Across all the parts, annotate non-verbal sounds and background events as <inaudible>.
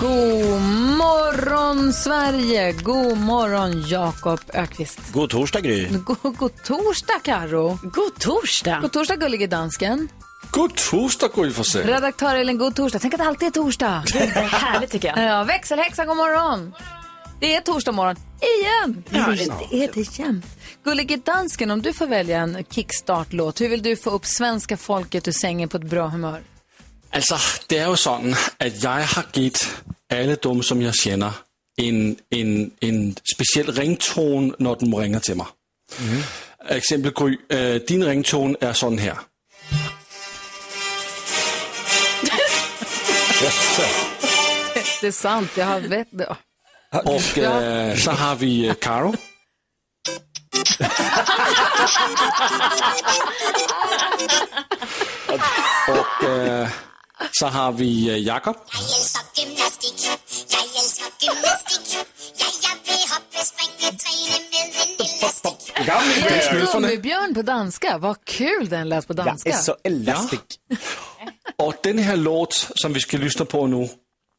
God morgon Sverige! God morgon Jakob Ökvist. God torsdag Gry. <laughs> God, god torsdag Karo. God torsdag. God torsdag gullige dansken. God torsdag Gry Forssell. Redaktör Elin, god torsdag. Tänk att det alltid är torsdag. Det är härligt tycker jag. Ja, växelhäxan, god morgon. Det är torsdag morgon igen. Ja, det är det jämt. Gullige dansken, om du får välja en kickstart-låt, hur vill du få upp svenska folket ur sängen på ett bra humör? Altså, det er jo sådan, at jeg har givet alle dem, som jeg kender, en, en, en speciel ringtone, når den ringer til mig. Mm. Eksempel Gry, øh, din ringtone er sådan her. <laughs> Det är sant, jag har vet det. Og øh, så har vi øh, Caro. <laughs> og øh, så har vi øh, Jakob. Jeg elsker gymnastik, jeg elsker gymnastik. Ja, jeg vil hoppe, springe, træne med en elastik. Gummibjörn på danska, vad kul den lät på danska. Jag är så elastic. Og den her låt, som vi skal lytte på nu,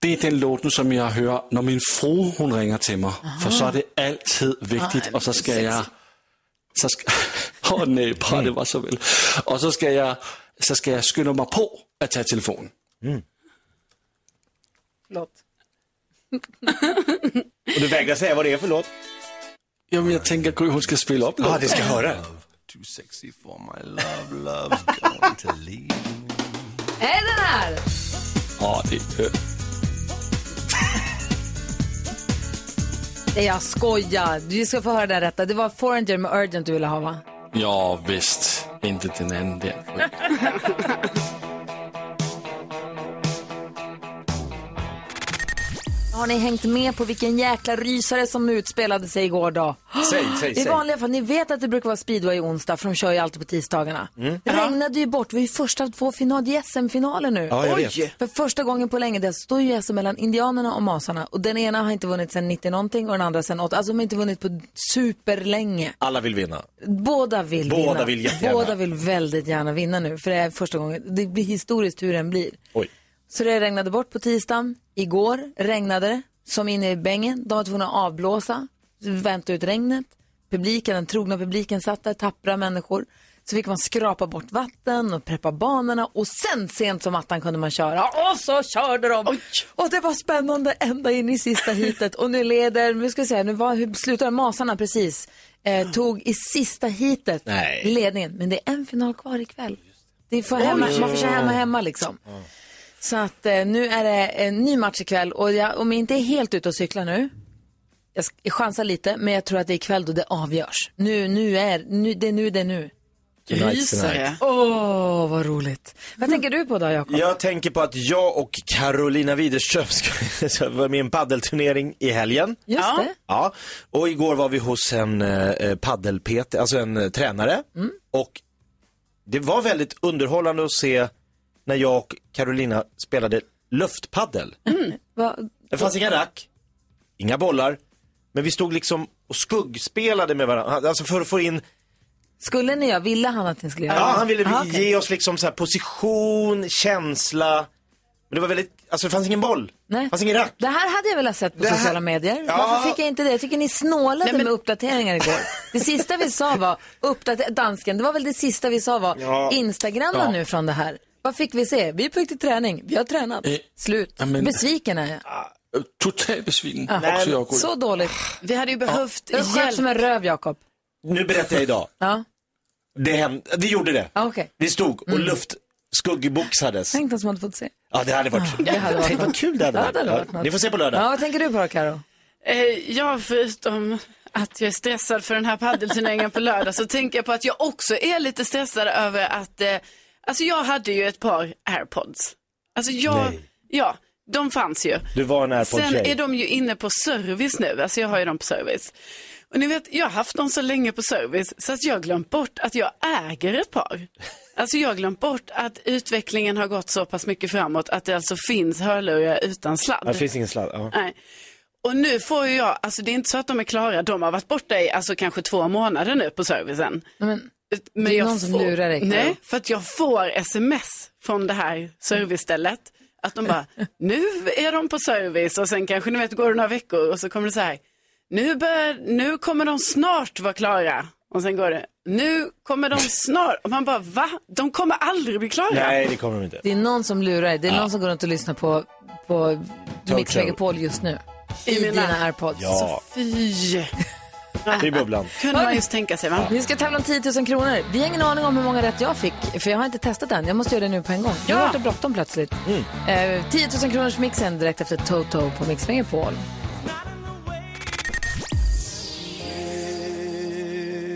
det er den låten, som jeg hører, når min fru hun ringer til mig. For så er det altid vigtigt, og så skal jeg... Så skal, <laughs> Åh oh, nej, bare det var så vel. Og så skal jeg, så skal jeg skynde mig på at tage telefonen. Förlåt. Och du vägrar säga vad det är för låt? Jamen, jeg tænker, Gry, hun skal spille op. Ja, det ska jag höra. Too sexy for my love, love's going to leave. Är den här? Åh, det, øh. Nej, jag skojar. Du ska få höra det här rätta. Det var Foreigner med Urgent du ville ha, va? Ja, visst. Inte den anden der. Har ni hängt med på vilken jäkla rysare som utspelade sig igår då? Säg, säg, <gasps> I säg. vanliga fall, ni vet att det brukar vara speedway onsdag för de kör ju alltid på tisdagarna. Det regnade ju bort, vi var ju första två final, är SM-finaler nu. Ja, jag vet. För första gången på länge, det står ju SM mellan indianerna och masarna. Och den ena har inte vunnit sedan 90 någonting och den andra sedan 80. Alltså de har inte vunnit på superlänge. Alla vill vinna. Båda vill Båda vinna. vill jättegärna. Båda vill väldigt gärna vinna nu. För det är första gången, det blir historiskt hur den blir. Oj. Så det regnade bort på tisdagen. Igår regnade det som inne i bängen. De var tvungna att avblåsa, vänta ut regnet. Publiken, den trogna publiken satt där, tappra människor. Så fick man skrapa bort vatten och preppa banorna och sen sent som attan kunde man köra. Och så körde de! Och det var spännande ända in i sista hitet. Och nu leder, nu ska vi se, nu var, hur slutade Masarna precis? Eh, tog i sista hitet ledningen. Men det är en final kvar ikväll. Det får hemma, man får köra hemma hemma liksom. Så att eh, nu är det en ny match ikväll och jag, om jag inte är helt ute och cyklar nu, jag sk- jag chansar lite, men jag tror att det är ikväll då det avgörs. Nu, nu är, nu, det är nu det är nu. Rysare. Åh, vad roligt. Vad tänker du på då, Jakob? Jag tänker på att jag och Carolina Widerström ska <laughs> ska vara med i en paddelturnering i helgen. Just Ja. det. Ja, och igår var vi hos en eh, paddel-PT, alltså en eh, tränare. Och det var väldigt underhållande att se när jag och Carolina spelade luftpaddel. Va, Det fanns inga rack, inga bollar, men vi stod liksom och skuggspelade med varandra. Alltså för att få in, skulle ni göra, ville han att ni skulle göra ja han ville Ah, okej. ge oss liksom så position, känsla. Men det var väldigt, alltså det fanns ingen boll. Nej. Det fanns ingen rack. Det här hade jag velat sett på här- sociala medier. Ja. Varför fick jag inte det? Jag tycker ni snålade Nej, men- med uppdateringar igår. Det sista vi sa var, <laughs> uppdater- dansken, det var väl det sista vi sa var, Ja. instagramma Ja. nu från det här. Vad fick vi se? Vi är på väg till träning, vi har tränat. Eh, Slut. ja, men- Besviken är jag. Øh, Totalt besviken. Ja. Också jag, Gry. Så dåligt. Vi hade ju behövt sköt hjälp. som en röv, Jakob. Nu berättar jag idag. Ja, Det hände, vi gjorde det. ah, okej. Vi stod och luft skuggboxades. Tänk den som hade fått se. Ja, det hade varit, det hade varit Tänk vad kul det hade Ja, varit. det hade varit Ja, något. Ni får se på lördag. Ja, vad tänker du på då, Karo? Eh, Ja, förutom att jag är stressad för den här paddelturneringen på lördag så tänker jag på att jag också är lite stressad över att, eh, alltså jag hade ju ett par airpods. Alltså jag, Nej. ja, de fanns ju. Du var en airpod Sen är de ju inne på service nu, alltså jag har ju dem på service. Och ni vet, jag har haft dem så länge på service så att jag har glömt bort att jag äger ett par. Alltså jag har glömt bort att utvecklingen har gått så pass mycket framåt att det alltså finns hörlurar utan sladd. Det finns ingen sladd. Ja. Nej. Och nu får ju jag, alltså det är inte så att de är klara, de har varit borta i alltså kanske två månader nu på servicen. Men, Men det är jag någon som får- lurar dig. Nej, för att jag får sms från det här servicestället. Att de bara, <laughs> nu är de på service och sen kanske ni vet går det några veckor och så kommer det så här, nu, bör, nu kommer de snart vara klara. Och sen går det, nu kommer de <laughs> snart. Och man bara, va? De kommer aldrig bli klara. Nej, det kommer de inte. det är någon som lurar dig. Det är någon som går runt och lyssnar på, på Mix. Megapol just nu. I, I mina- dina airpods. Ja, Fy. Det är bubblan. Kunde man just tänka sig va? Vi ska tävla om 10 000 kronor. Vi har ingen aning om hur många rätt jag fick, för jag har inte testat än. Jag måste göra det nu på en gång. Ja. vart det bråttom plötsligt. Eh, 10 000 kronors mixen direkt efter Toto på Mix Megapol.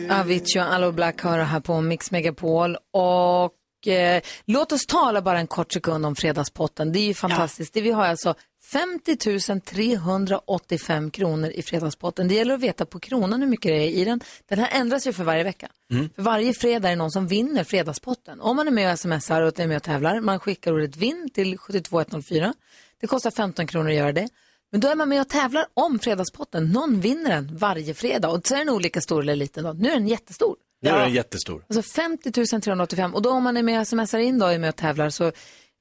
Avicii och Allo Black hör här på Mix Megapol. Och eh, låt oss tala bara en kort sekund om fredagspotten. Det är ju fantastiskt. Det vi har alltså 50 385 kronor i fredagspotten. Det gäller att veta på kronan hur mycket det är i den. Den här ändras ju för varje vecka. För varje fredag är det någon som vinner fredagspotten. Om man är med och smsar och är med och tävlar, man skickar ordet vinn till 72104. Det kostar 15 kronor att göra det. Men då är man med och tävlar om fredagspotten. Någon vinner den varje fredag. Och så är den olika stor eller liten. Då. Nu är den jättestor. Nu är den jättestor. Alltså 50 385. Och då om man är med och smsar in då, är med och tävlar så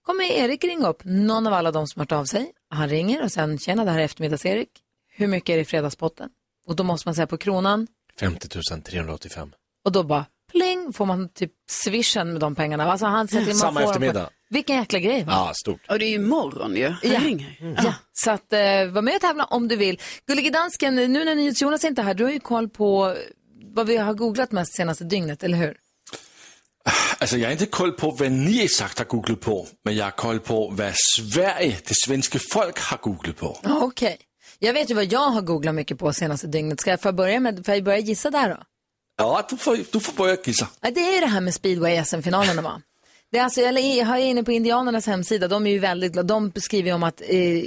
kommer Erik ringa upp någon av alla de som har hört av sig. Han ringer och sen, tjena det här är eftermiddags-Erik. Hur mycket är det i fredagspotten? Och då måste man säga på kronan 50 385. och då bara pling får man typ swishen med de pengarna. Alltså han sätter man Samma får eftermiddag. Vilken jäkla grej va? Ja, stort. Och det är ju imorgon ju. Han Ja. ringer. Ja, så att eh, var med och tävla om du vill. Gullige dansken, nu när NyhetsJonas inte är här, du har ju koll på vad vi har googlat mest senaste dygnet, eller hur? Altså, jeg har ikke koll på, hvad ni exakt har googlet på, men jeg har koll på, hvad Sverige, det svenske folk, har googlet på. Okej. Jag vet ju vad jag har googlat mycket på senaste dygnet. Ska jag få börja, med, får jag börja gissa där då? Ja, du får, du får börja gissa. Ja, det är ju det här med speedway SM-finalerna va? Det är alltså, jag är inne på Indianernas hemsida, de är ju väldigt glada. De beskriver ju om att eh,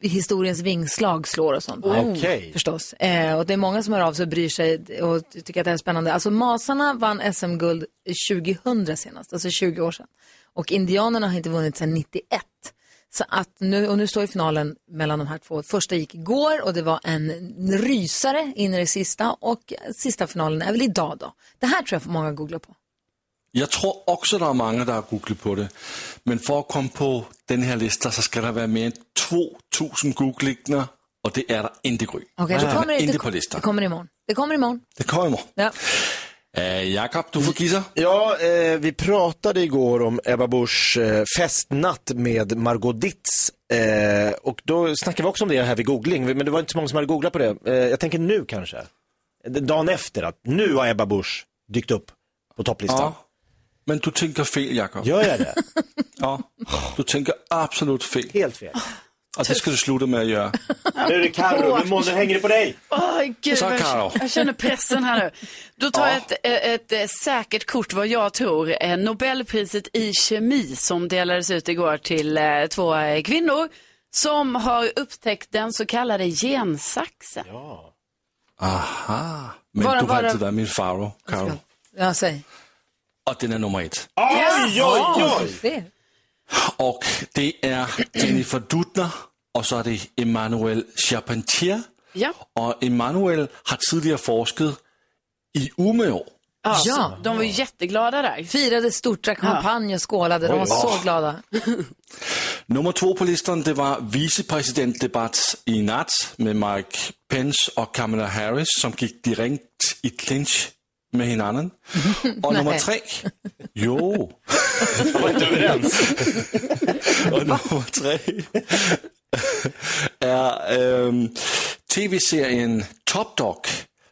historiens vingslag slår och sånt. Okej. Förstås. Eh, och det är många som hör av sig och bryr sig och tycker att det här är spännande. Alltså Masarna vann SM-guld 2000 senast, alltså 20 år sedan. Och Indianerna har inte vunnit sedan 91. Så att nu, och nu står ju finalen mellan de här två. Första gick igår och det var en rysare in i det sista och sista finalen är väl idag då. Det här tror jag får många googla på. Jeg tror også, der er mange, der har googlet på det. Men for at komme på den her liste, så skal der være mere end 2.000 googlinger, og det er der ikke gry. Okej, det kommer er det, ikke det, på listan. det kommer imorgon. Det kommer imorgon. Det kommer i morgen. Ja. Uh, Jakob, du får gissa. Ja, eh, vi pratade igår om Ebba Buschs eh, festnatt med Margot Ditz. Eh, och då snackade vi också om det här vid googling, men det var inte så många som hade googlat på det. Eh, jag tänker nu kanske. Dagen efter, att nu har Ebba Busch dykt upp på topplistan. Ja. Men du tænker fel, Jakob. Gör jag det? <laughs> Ja. Du tænker absolut fel, Helt fel. og det skal du slutte med at gøre. Nu är det Carro, nu, må- nu hänger det på dig. Åh, gud, Så, jag, jag känner pressen här nu. Då tar jag ett, ett, ett säkert kort vad jag tror. Eh, Nobelpriset i kemi som delades ut igår till eh, två eh, kvinnor som har upptäckt den så kallade gensaxen. Aha. Men Hvor- du har er- altid været min faro, Karo. Ja, säg. Og den er nummer et. Oj, oj, oj! Det. Og det er Jennifer Doudna, og så er det Emmanuel Charpentier. Ja. Og Emmanuel har tidligere forsket i Umeå. Ja, Ja. De var ju jätteglada där. Firade stort, drack champagne och skålade. De var så glada. <laughs> Nummer to på listen, det var vicepræsidentdebat i nat med Mike Pence og Kamala Harris, som gik direkte i clinch med hinanden. Og nummer tre, jo. Jag var inte överens. Og nummer tre er øhm, tv-serien Top Dog,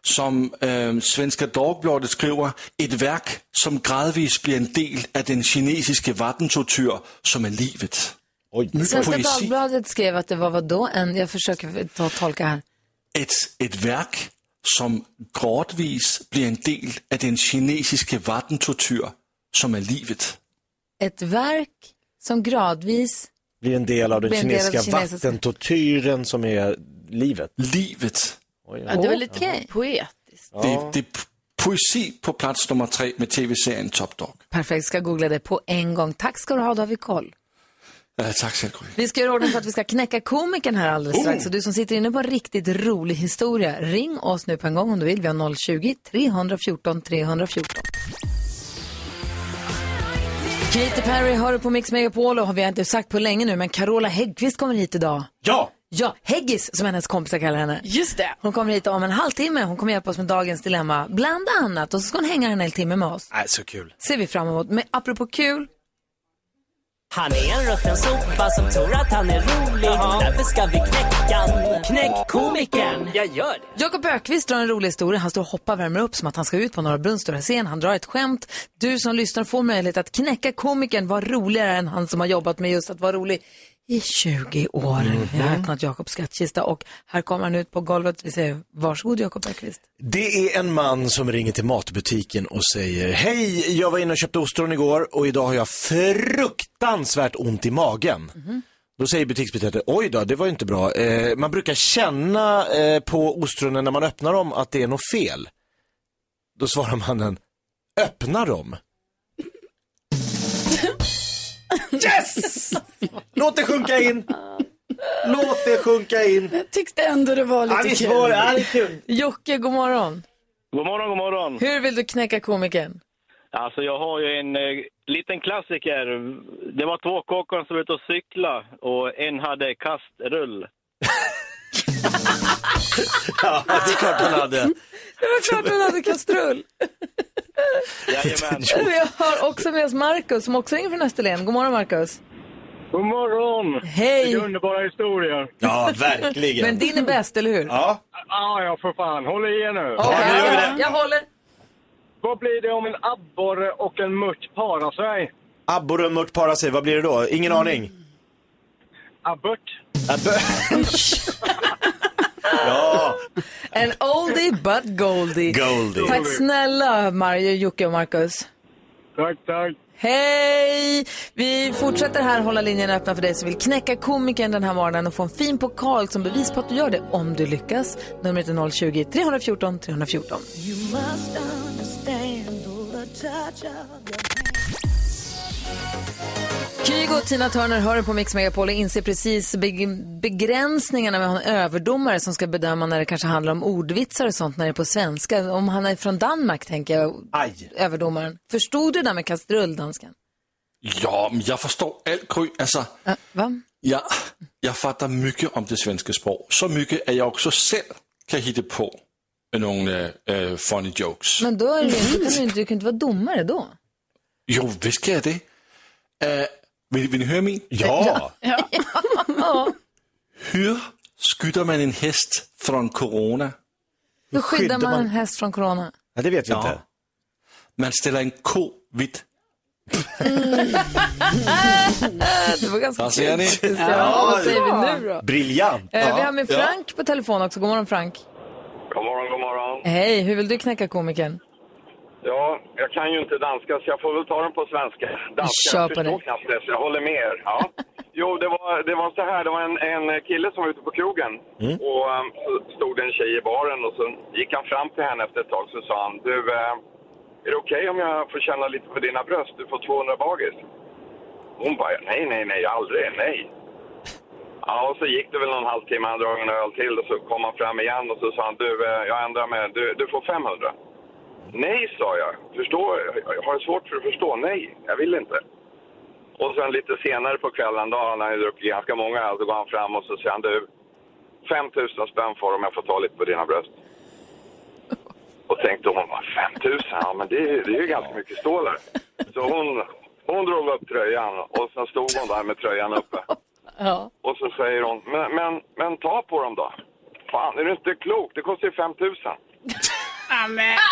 som øhm, Svenska Dagbladet skriver, et værk, som gradvist bliver en del af den kinesiske vattentortyr, som er livet. Oj. Svenska Poesi. Dagbladet skrev att det var vad då? En, jag försöker ta, tolka här. Et, et værk, som gradvis bliver en del af den kinesiske vattentortyr, som er livet. Ett verk som gradvis... Blir en del av den Blir av kinesiska kinesiska- vattentortyren som är livet. Livet. Oj, Ja, det var lite Okej. poetiskt. Det, det är p- poesi på plats nummer tre med tv-serien Top Dog. Perfekt, ska googla det på en gång. Tack ska du ha, då har vi koll. Eh, tack själv, Gry. Vi ska göra ordning för att vi ska knäcka komikern här alldeles strax. Så du som sitter inne på en riktigt rolig historia, ring oss nu på en gång om du vill. Vi har 020-314 314. Katy Perry hör du på Mix Megapol och har vi inte sagt på länge nu, men Carola Häggkvist kommer hit idag. Ja! Ja, Häggis som hennes kompisar kallar henne. Just det. Hon kommer hit om en halvtimme. Hon kommer hjälpa oss med dagens dilemma, bland annat. Och så ska hon hänga en hel timme med oss. Nej, så kul. Ser vi fram emot. Men apropå kul, Han är en rutten sopa som tror att han är rolig. Därför ska vi knäcka. Knäck komikern. Jag gör det. Jakob Ökvist drar en rolig historia. Han står och hoppar och värmer upp som att han ska ut på Norra Brunns stora scen. Han drar ett skämt. Du som lyssnar får möjlighet att knäcka komikern. Var roligare än han som har jobbat med just att vara rolig i 20 år. Vi har öppnat Jakobs skattkista och här kommer han ut på golvet. Vi säger varsågod Jakob Ökvist. Det är en man som ringer till matbutiken och säger Hej, jag var inne och köpte ostron igår och idag har jag fruktansvärt ont i magen. Då säger butiksbiträdet, oj då, det var ju inte bra. Eh, man brukar känna eh, på ostronen när man öppnar dem att det är något fel. Då svarar mannen, öppna dem. <laughs> Yes! Låt det sjunka in. Låt det sjunka in. Jag tyckte ändå det var Ja, det är lite svårt, kul. ja, det är kul. Jocke, god morgon. God morgon, god morgon. Hur vill du knäcka komikern? Alltså jag har ju en eh, liten klassiker. Det var två kockar som var ute och cykla och en hade kastrull. <laughs> Ja, det är klart han hade. Det var klart han hade kastrull. Jajamän. <laughs> Vi har också med oss Markus som också ringer från Österlen. God morgon Markus. God morgon! Hej! Vilka underbara historier. Ja, verkligen. Men din är bäst, eller hur? Ja, Ah, ja, för fan. Håll i er nu. Okej, nu gör vi jag, det. jag håller. Vad blir det om en abborre och en mört parar sig? abborre och mört parar sig, vad blir det då? Ingen aning. Abbört. Abbe- <laughs> ja, En oldie but goldie. Goldie. Tack snälla Mario, Jocke och Marcus. Tack, tack. Hej! Vi fortsätter här hålla linjen öppna för dig som vill knäcka komikern den här morgonen och få en fin pokal som bevis på att du gör det om du lyckas. Numret är 020-314 314. Kygo och Tina Turner hör på Mix Megapol och inser precis beg- begränsningarna med att ha en överdomare som ska bedöma när det kanske handlar om ordvitsar och sånt när det är på svenska. Om han är från Danmark, tänker jag, Aj. överdomaren. Förstod du det där med kastrull, dansken? Ja, men jag förstår allt, Gry. Alltså, Äh, va? jag, jag fattar mycket om det svenska språk. Så mycket att jag också själv kan hitta på några äh, funny jokes. Men då är det, då kan du, inte, du kan inte vara domare då. Jo, visst kan jag det. Äh, vill, vill ni höra min? Ja. Hur skyddar man en häst från corona? Hur skyddar man en häst från corona? ja, det vet vi Ja. inte. Man ställer en ko vitt. <laughs> Det var ganska ser ni. Ja, vad säger vi nu då? Briljant. Eh, vi har med Frank på telefon också. God morgon Frank. God morgon, god morgon. Hej, hur vill du knäcka komikern? Ja, jag kan ju inte danska så jag får väl ta den på svenska. Danska, Kör jag förstår det. knappt det, så jag håller med er. Ja. <laughs> Jo, det var, det var så här, det var en, en kille som var ute på krogen. Och um, så stod en tjej i baren och så gick han fram till henne efter ett tag så sa han, du, eh, är det okej om jag får känna lite på dina bröst? Du får 200 bagis. Hon bara, nej, nej, nej, aldrig, nej. Ja, och så gick det väl någon halvtimme, han drog en öl till och så kom han fram igen och så sa han, du, eh, jag ändrar mig, du, du får 500. Nej, sa jag. Förstår, jag har svårt för att förstå. Nej, jag vill inte. Och sen lite senare på kvällen, då han ju druckit ganska många öl, så går han fram och så säger han, du, 5000 spänn får om jag får ta lite på dina bröst. <laughs> Och tänkte hon, vad 5000? Ja, men det, är- det är ju ganska mycket stålar. Så hon, hon drog upp tröjan och sen stod hon där med tröjan uppe. Ja. Och så säger hon, men, men, men ta på dem då. Fan, är du inte klok? Det kostar ju 5000. <laughs> Amen. <laughs>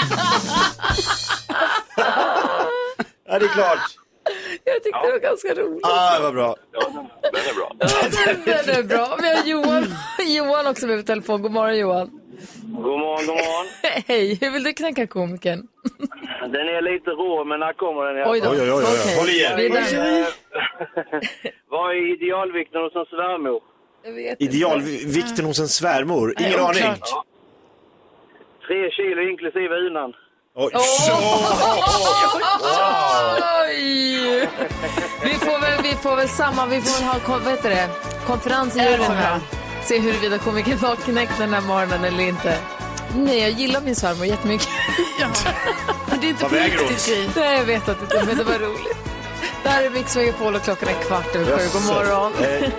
Ja, det är klart. Jag tyckte det var ganska roligt. Ah, vad bra. Ja, den, den är bra. Den är bra. Vi har Johan, Johan också med på telefon. God morgon Johan. God morgon, god morgon. <laughs> Hej, hur vill du knäcka komikern? Den är lite rå, men när kommer den? Oj då. Oj, oj, oj, oj. Okej. Håll i. Vi är där. <laughs> Vad är idealvikten hos en svärmor? Jag vet inte. Idealvikten hos en svärmor? Ingen Nej, aning. oklart. Tre kilo inklusive unan. <laughs> Oj. Oj! Vi får väl, vi får väl samma, vi får väl ha kon- vad heter det? konferens i juryn här. Se huruvida komikern var knäckt den här morgonen eller inte. Nej, jag gillar min svärmor jättemycket. <laughs> Men det är inte Vad på väger hon? riktigt Gry. Nej, jag vet att det inte, men det var roligt. Det här är Mix Megapol och klockan är kvart över sju. God morgon. Eh,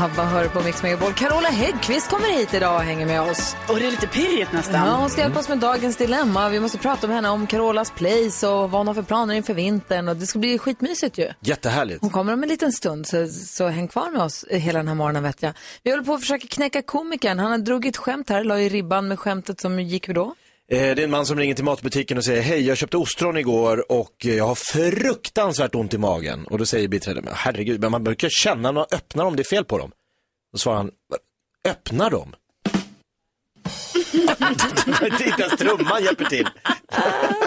Habba hör på Mix Megapol. Carola Häggkvist kommer hit idag och hänger med oss. Och det är lite pirrigt nästan. Ja, hon ska hjälpa oss med dagens dilemma. Vi måste prata med henne om Carolas place och vad hon har för planer inför vintern. Och det ska bli skitmysigt ju. Jättehärligt. Hon kommer om en liten stund, så, så häng kvar med oss hela den här morgonen vet jag. Vi håller på att försöka knäcka komikern. Han har dragit skämt här, la i ribban med skämtet som gick hur då? Eh, Det är en man som ringer till matbutiken och säger, hej jag köpte ostron igår och jag har fruktansvärt ont i magen. Och då säger biträdet, men herregud, men man brukar känna när man öppnar dem, det är fel på dem. Då svarar han, öppna dem? <laughs> inte ens trumman hjälper till.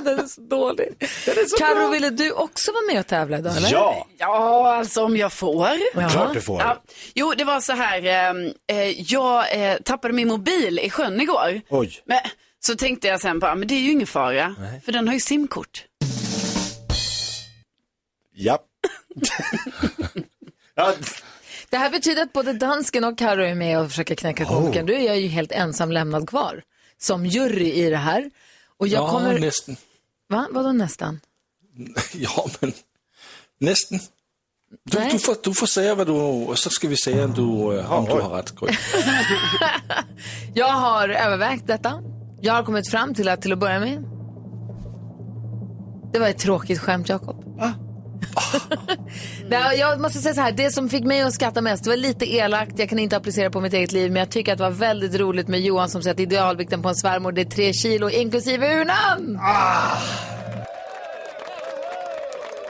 Den är så dålig. Karo, ville du också vara med och tävla idag eller? Ja, Ja, alltså om jag får. klart du får. Ja. Jo, det var så här. Eh, eh, jag eh, tappade min mobil i sjön igår. Oj. Men, så tänkte jag sen bara, men det är ju ingen fara. För den har ju simkort. Ja. <laughs> ja. Det här betyder att både dansken och Karo är med och försöker knäcka komikern. Du är jag ju helt ensam lämnad kvar som jury i det här. Och jag Ja, kommer... nästan. Va? Vadå nästan? <laughs> Ja, men nästan. Du, Nej. du, får, du får säga vad du, och så ska vi se om du, eh, om du har rätt. <laughs> Jag har övervägt detta. Jag har kommit fram till att till att börja med. Det var ett tråkigt skämt, Jakob. <laughs> Nej, jag måste säga så här, det som fick mig att skratta mest, var lite elakt, jag kan inte applicera på mitt eget liv, men jag tycker att det var väldigt roligt med Johan som säger att idealvikten på en svärmor det är tre kilo inklusive urnan.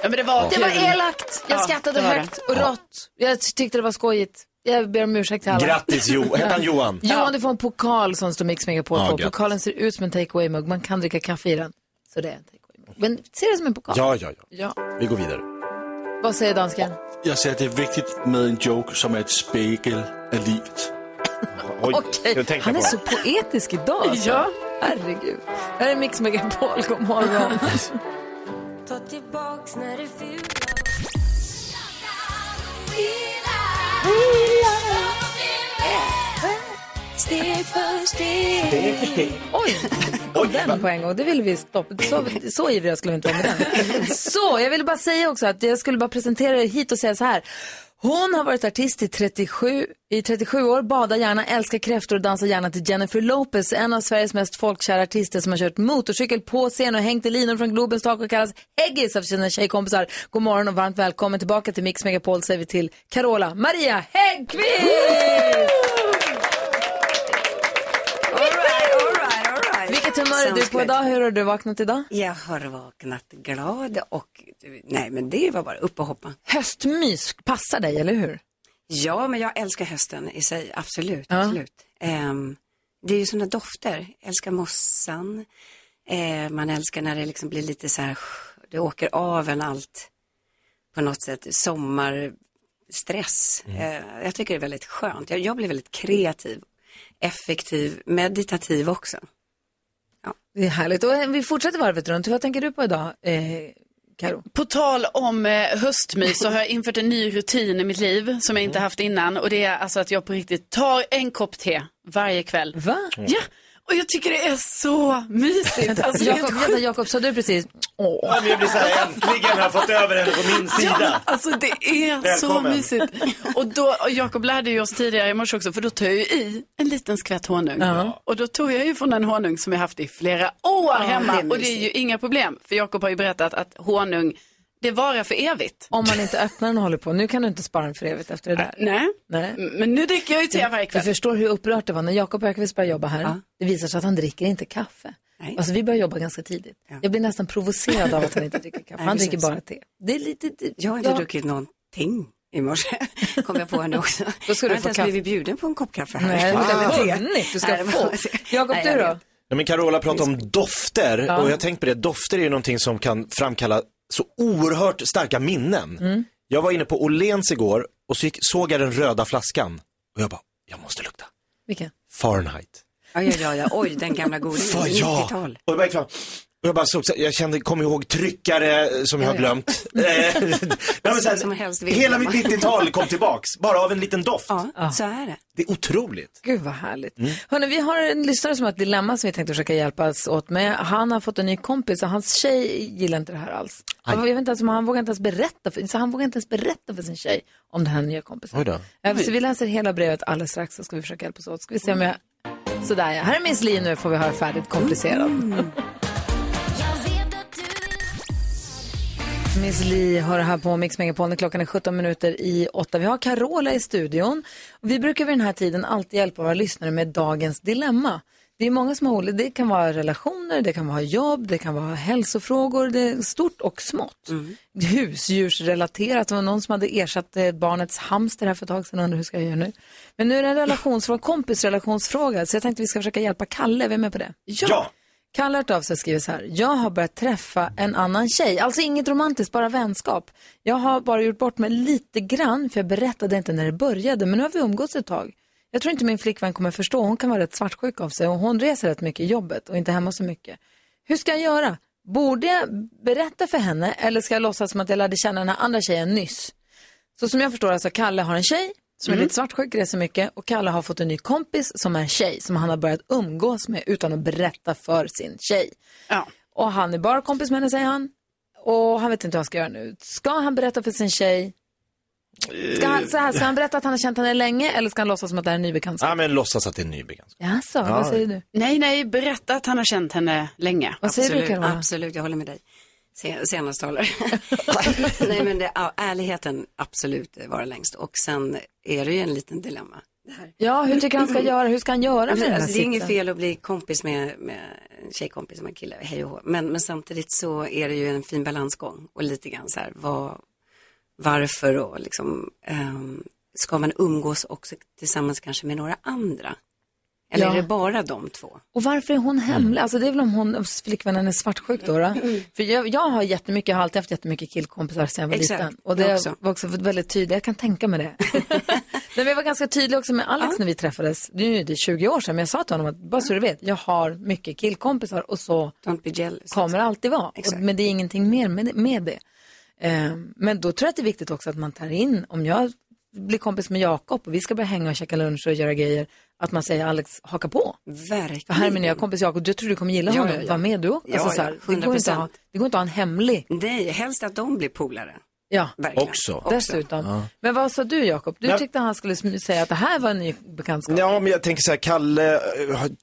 Ja, men det var Det var elakt, jag Ja, skrattade var högt och rått. Jag tyckte det var skojigt. Jag ber om ursäkt till alla. Grattis Jo, <laughs> heter han Johan? Johan, du får en pokal som står Mix Megapol Ja, på. grattis. Pokalen ser ut som en take away-mugg. Man kan dricka kaffe i den. Så det är en take away-mugg. Men se det som en pokal. Ja, ja, ja. Ja. Vi går vidare. Vad säger dansken? Jag säger att det är viktigt med en joke som är ett spegel av livet. <laughs> Oj, Okej, han är på. så poetisk idag. Alltså. Ja. Herregud. Här är Mix Megapol. God morgon. Ta tillbaks när det ful Steg för steg Oj, <laughs> kom den på en gång. Det ville vi stoppa. Så, så ivriga skulle vi inte vara med den. <laughs> Så, jag ville bara säga också att jag skulle bara presentera er hit och säga så här. Hon har varit artist i 37, i 37 år, badar gärna, älskar kräftor och dansar gärna till Jennifer Lopez, en av Sveriges mest folkkära artister som har kört motorcykel på scen och hängt i linor från Globens tak och kallas Heggis av sina tjejkompisar. God morgon och varmt välkommen tillbaka till Mix Megapol säger vi till Carola Maria Häggkvist! Vilket humör är du på idag? Hur har du vaknat idag? Jag har vaknat glad och nej men det var bara upp och hoppa. Höstmys passar dig, eller hur? Ja, men jag älskar hösten i sig, absolut. Ja. absolut. Ehm, det är ju sådana dofter, jag älskar mossan, Eh, man älskar när det liksom blir lite så här, det åker av en allt på något sätt, sommarstress. Eh, jag tycker det är väldigt skönt, jag, jag blir väldigt kreativ, effektiv, meditativ också. Det är härligt. Och vi fortsätter varvet runt. Vad tänker du på idag, eh, Karo? På tal om eh, höstmys så har jag infört en ny rutin i mitt liv som jag inte haft innan. Och det är alltså att jag på riktigt tar en kopp te varje kväll. Va? Ja, och jag tycker det är så mysigt. Alltså, Jakob, vänta, Jakob, sa du precis? Åh. Ja, men jag blir så här, äntligen har jag fått över henne på min Ja, sida. alltså det är så Välkommen. mysigt. Och då, och Jakob lärde ju oss tidigare i morse också, för då tar jag ju i en liten skvätt honung. Ja. Och då tog jag ju från en honung som jag haft i flera år hemma. det och det är ju inga problem, för Jakob har ju berättat att honung, det varar för evigt. Om man inte öppnar den och håller på. Nu kan du inte spara den för evigt efter det där. Nej, Nej. men nu dricker jag ju te varje Du kväll. förstår hur upprört det var när Jakob Ökvist började jobba här. Det visar sig att han dricker inte kaffe. Nej. Alltså vi börjar jobba ganska tidigt. Jag blir nästan provocerad av att han inte dricker kaffe. <laughs> Nej, han dricker bara te. Det är lite... Det, Jag har inte ja. druckit någonting i morse, <laughs> kom jag på nu också. <laughs> Då ska jag du har få inte ens kaffe. blivit bjuden på en kopp kaffe här. Nej, Eller du har te. Du ska få. Jakob, du jag då? Ja, men Carola pratade om dofter och jag tänkte på det, dofter är ju någonting som kan framkalla så oerhört starka minnen. Jag var inne på Åhléns igår och så gick, såg jag den röda flaskan Och jag bara, jag måste lukta. Vilken? Fahrenheit. Ja, ja, ja, oj, den gamla godingen, För ja! 90-tal. Och jag, bara och jag bara såg, så- jag kände, kom ihåg tryckare som jag har glömt. <laughs> Eh, nej, här, Som helst vill hela mitt 90-tal kom tillbaks, bara av en liten doft. Ja, så är det. Det är otroligt. Gud vad härligt. Mm. Hörrni, vi har en lyssnare som har ett dilemma som vi tänkte försöka hjälpas åt med. Han har fått en ny kompis och hans tjej gillar inte det här alls. Jag vet inte ens om han vågar inte ens berätta för, så han vågar inte ens berätta för sin tjej om den här nya kompisen. Oj då. Så vi läser hela brevet alldeles strax så ska vi försöka hjälpas åt. Ska vi se om jag... Sådär ja. Här är Miss Li nu får vi höra färdigt komplicerad. <laughs> Miss Li hör här på Mix Megapol klockan är 17 minuter i 8. Vi har Carola i studion. Vi brukar vid den här tiden alltid hjälpa våra lyssnare med dagens dilemma. Det är många som har det kan vara relationer, det kan vara jobb, det kan vara hälsofrågor, det är stort och smått. Husdjursrelaterat, det var någon som hade ersatt eh, barnets hamster här för ett tag sedan, undrar hur ska jag göra nu? Men nu är det en relationsfråga, kompisrelationsfråga, så jag tänkte vi ska försöka hjälpa Kalle, är vi med på det? Ja! Kalle har hört av sig och skriver så här. Jag har börjat träffa en annan tjej. Alltså inget romantiskt, bara vänskap. Jag har bara gjort bort mig lite grann för jag berättade inte när det började. Men nu har vi umgåtts ett tag. Jag tror inte min flickvän kommer förstå. Hon kan vara rätt svartsjuk av sig och hon reser rätt mycket i jobbet och inte hemma så mycket. Hur ska jag göra? Borde jag berätta för henne eller ska jag låtsas som att jag lärde känna den här andra tjejen nyss? Så som jag förstår alltså, Kalle har en tjej som är lite svartsjuk, reser mycket och Kalle har fått en ny kompis som är en tjej som han har börjat umgås med utan att berätta för sin tjej. Ja. Och han är bara kompis med henne säger han. Och han vet inte vad han ska göra nu. Ska han berätta för sin tjej? Ska han, så här, ska han berätta att han har känt henne länge eller ska han låtsas som att det är en ny bekantskap? Ja, men låtsas att det är en ny bekantskap. Jaså, vad säger du? Nej, nej, berätta att han har känt henne länge. Vad säger du Absolut, Carola? absolut, jag håller med dig. Se- Senast talare. <laughs> Nej men det, ja, ärligheten absolut vara längst och sen är det ju en liten dilemma. Ja, hur tycker han ska göra? Hur ska han göra med den här alltså, det är inget fel att bli kompis med, med en tjejkompis som en kille, hej och hå. Men, men samtidigt så är det ju en fin balansgång och lite grann så här, vad, varför och liksom, ehm, ska man umgås också tillsammans kanske med några andra? Eller Ja. är det bara de två? Och varför är hon hemlig? Alltså det är väl om hon, flickvännen är svartsjuk då? då? För jag, jag har jättemycket, jag har alltid haft jättemycket killkompisar sedan jag var Exakt, liten. Och jag det också. var också väldigt tydligt, jag kan tänka mig det. <laughs> men jag var ganska tydlig också med Alex när vi träffades, nu är det 20 år sedan, men jag sa till honom att bara så du vet, jag har mycket killkompisar och så kommer det alltid vara. Och, men det är ingenting mer med, med det. Eh, men då tror jag att det är viktigt också att man tar in, om jag blir kompis med Jakob och vi ska börja hänga och käka lunch och göra grejer, att man säger Alex, haka på. Verkligen. För här är min nya kompis Jakob, jag tror du kommer gilla Ja, honom. ja, ja. Var med du också. Ja, alltså, så ja, här, det, går inte att ha, 100%. det går inte att ha en hemlig. Nej, helst att de blir polare. Ja, Verkligen. Också. dessutom. Men vad sa du Jakob? Du Ja. tyckte han skulle säga att det här var en ny bekantskap. Ja, men jag tänker så här, Kalle eh,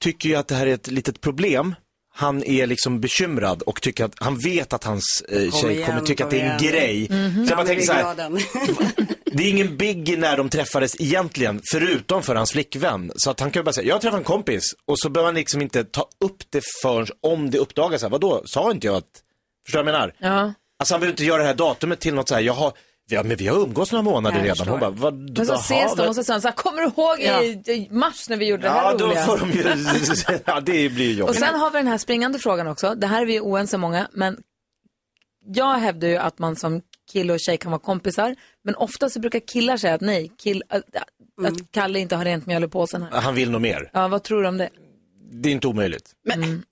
tycker ju att det här är ett litet problem. Han är liksom bekymrad och tycker att, han vet att hans eh, tjej igen, kommer tycka att det är en igen. grej. Mhm. Så jag bara Han tänker så här, <laughs> det är ingen biggie när de träffades egentligen, förutom för hans flickvän. Så att han kan ju bara säga, jag träffade en kompis och så behöver han liksom inte ta upp det förrän om det uppdagas. Här, Vadå, sa inte jag att, förstår du vad jag menar? Ja. Alltså han vill inte göra det här datumet till något så här, jag har, ja, men vi har umgås några månader Jag redan. förstår. Hon bara, vad, Men så ses de och så säger han så här, kommer du ihåg i, i mars när vi gjorde det här Ja, då roliga? får de ju, <laughs> ja det blir ju Och jobbigt. sen har vi den här springande frågan också. Det här är vi oense många, men jag hävdar ju att man som kille och tjej kan vara kompisar. Men ofta så brukar killar säga att nej, kill, att, att Kalle inte har rent mjöl i påsen här. Han vill nog mer. Ja, vad tror du om det? Det är inte omöjligt. Mm.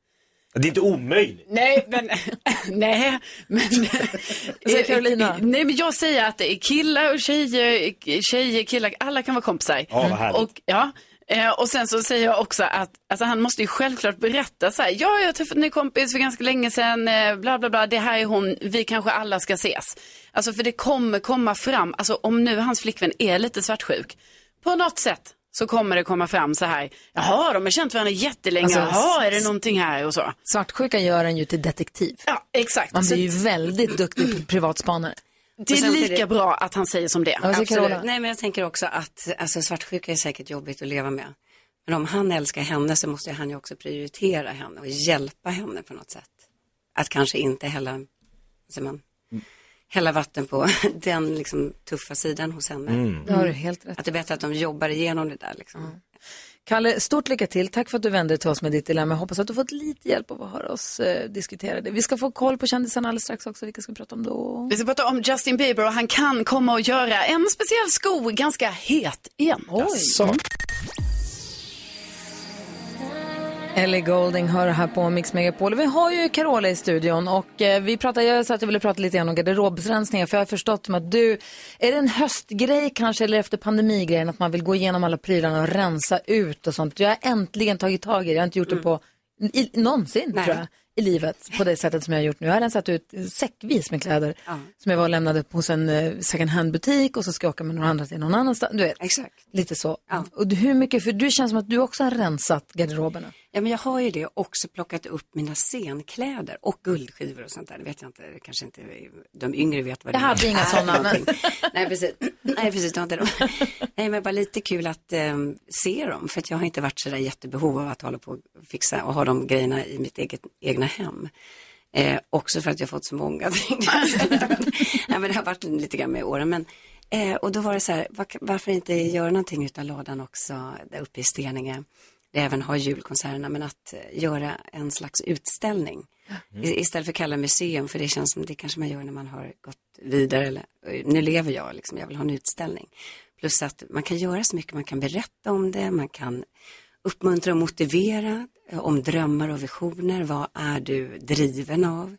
Det är inte omöjligt. Nej, men, <laughs> nej, men, säger Carolina? nej, men jag säger att killar och tjejer, tjejer, killar, alla kan vara kompisar. Ja, vad härligt. Och, ja, eh, och sen så säger jag också att alltså, han måste ju självklart berätta så här, ja, jag har träffat en ny kompis för ganska länge sedan, eh, bla bla bla, det här är hon, vi kanske alla ska ses. Alltså för det kommer komma fram, alltså om nu hans flickvän är lite svartsjuk, på något sätt så kommer det komma fram så här, jaha, de har känt varandra jättelänge, Alltså, jaha, är det någonting här och så. Svartsjuka gör en ju till detektiv. Ja, exakt. Man blir ju väldigt <clears throat> duktig privatspanare. det är lika bra att han säger som det. Absolut. Nej, men jag tänker också att alltså, svartsjuka är säkert jobbigt att leva med. Men om han älskar henne så måste han ju också prioritera henne och hjälpa henne på något sätt. Att kanske inte vad säger man, hälla vatten på <laughs> den liksom, tuffa sidan hos henne. Det har du helt rätt. Att det är bättre att de jobbar igenom det där. Liksom. Kalle, stort lycka till. Tack för att du vände dig till oss med ditt dilemma. Jag hoppas att du fått lite hjälp av att höra oss eh, diskutera det. Vi ska få koll på kändisarna alldeles strax också. Vilka ska vi prata om då? Vi ska prata om Justin Bieber och han kan komma och göra en speciell sko ganska het igen. Oj. Ellie Golding hör här på Mix Megapol. Vi har ju Carola i studion och eh, vi pratar, jag sa att jag ville prata lite grann om garderobsrensningar för jag har förstått att du, är det en höstgrej kanske eller efter pandemigrejen att man vill gå igenom alla prylarna och rensa ut och sånt. Jag har äntligen tagit tag i det, jag har inte gjort det på i, någonsin tror jag i livet på det sättet som jag har gjort nu. Jag har rensat ut säckvis med kläder som jag var och lämnade hos en eh, second hand butik och så ska jag åka med några andra till någon annanstans. Du vet, Exakt. lite så. Och du- hur mycket, för du känns som att du också har rensat garderoberna. Ja, men jag har ju det också plockat upp mina scenkläder och guldskivor och sånt där. Det vet jag inte, kanske inte de yngre vet vad Jag det hade är inga <laughs> för sådana, men-. Nej, precis. Nej, precis, du har inte dem. Nej, men bara lite kul att eh, se dem, för att jag har inte varit så där jättebehov av att hålla på och fixa och ha de grejerna i mitt eget, egna hem. Eh, också för att jag fått så många. <laughs> jag. Nej, men det har varit lite grann med åren. Men, eh, och då var det så här, var, varför inte göra någonting utav lådan också där uppe i Steninge. Det även har julkonserterna, men att eh, göra en slags utställning. I, istället för att kalla museum, för det känns som det kanske man gör när man har gått vidare. Eller, eh, nu lever jag, liksom, jag vill ha en utställning. Plus att man kan göra så mycket, man kan berätta om det, man kan uppmuntra och motivera eh, om drömmar och visioner. Vad är du driven av?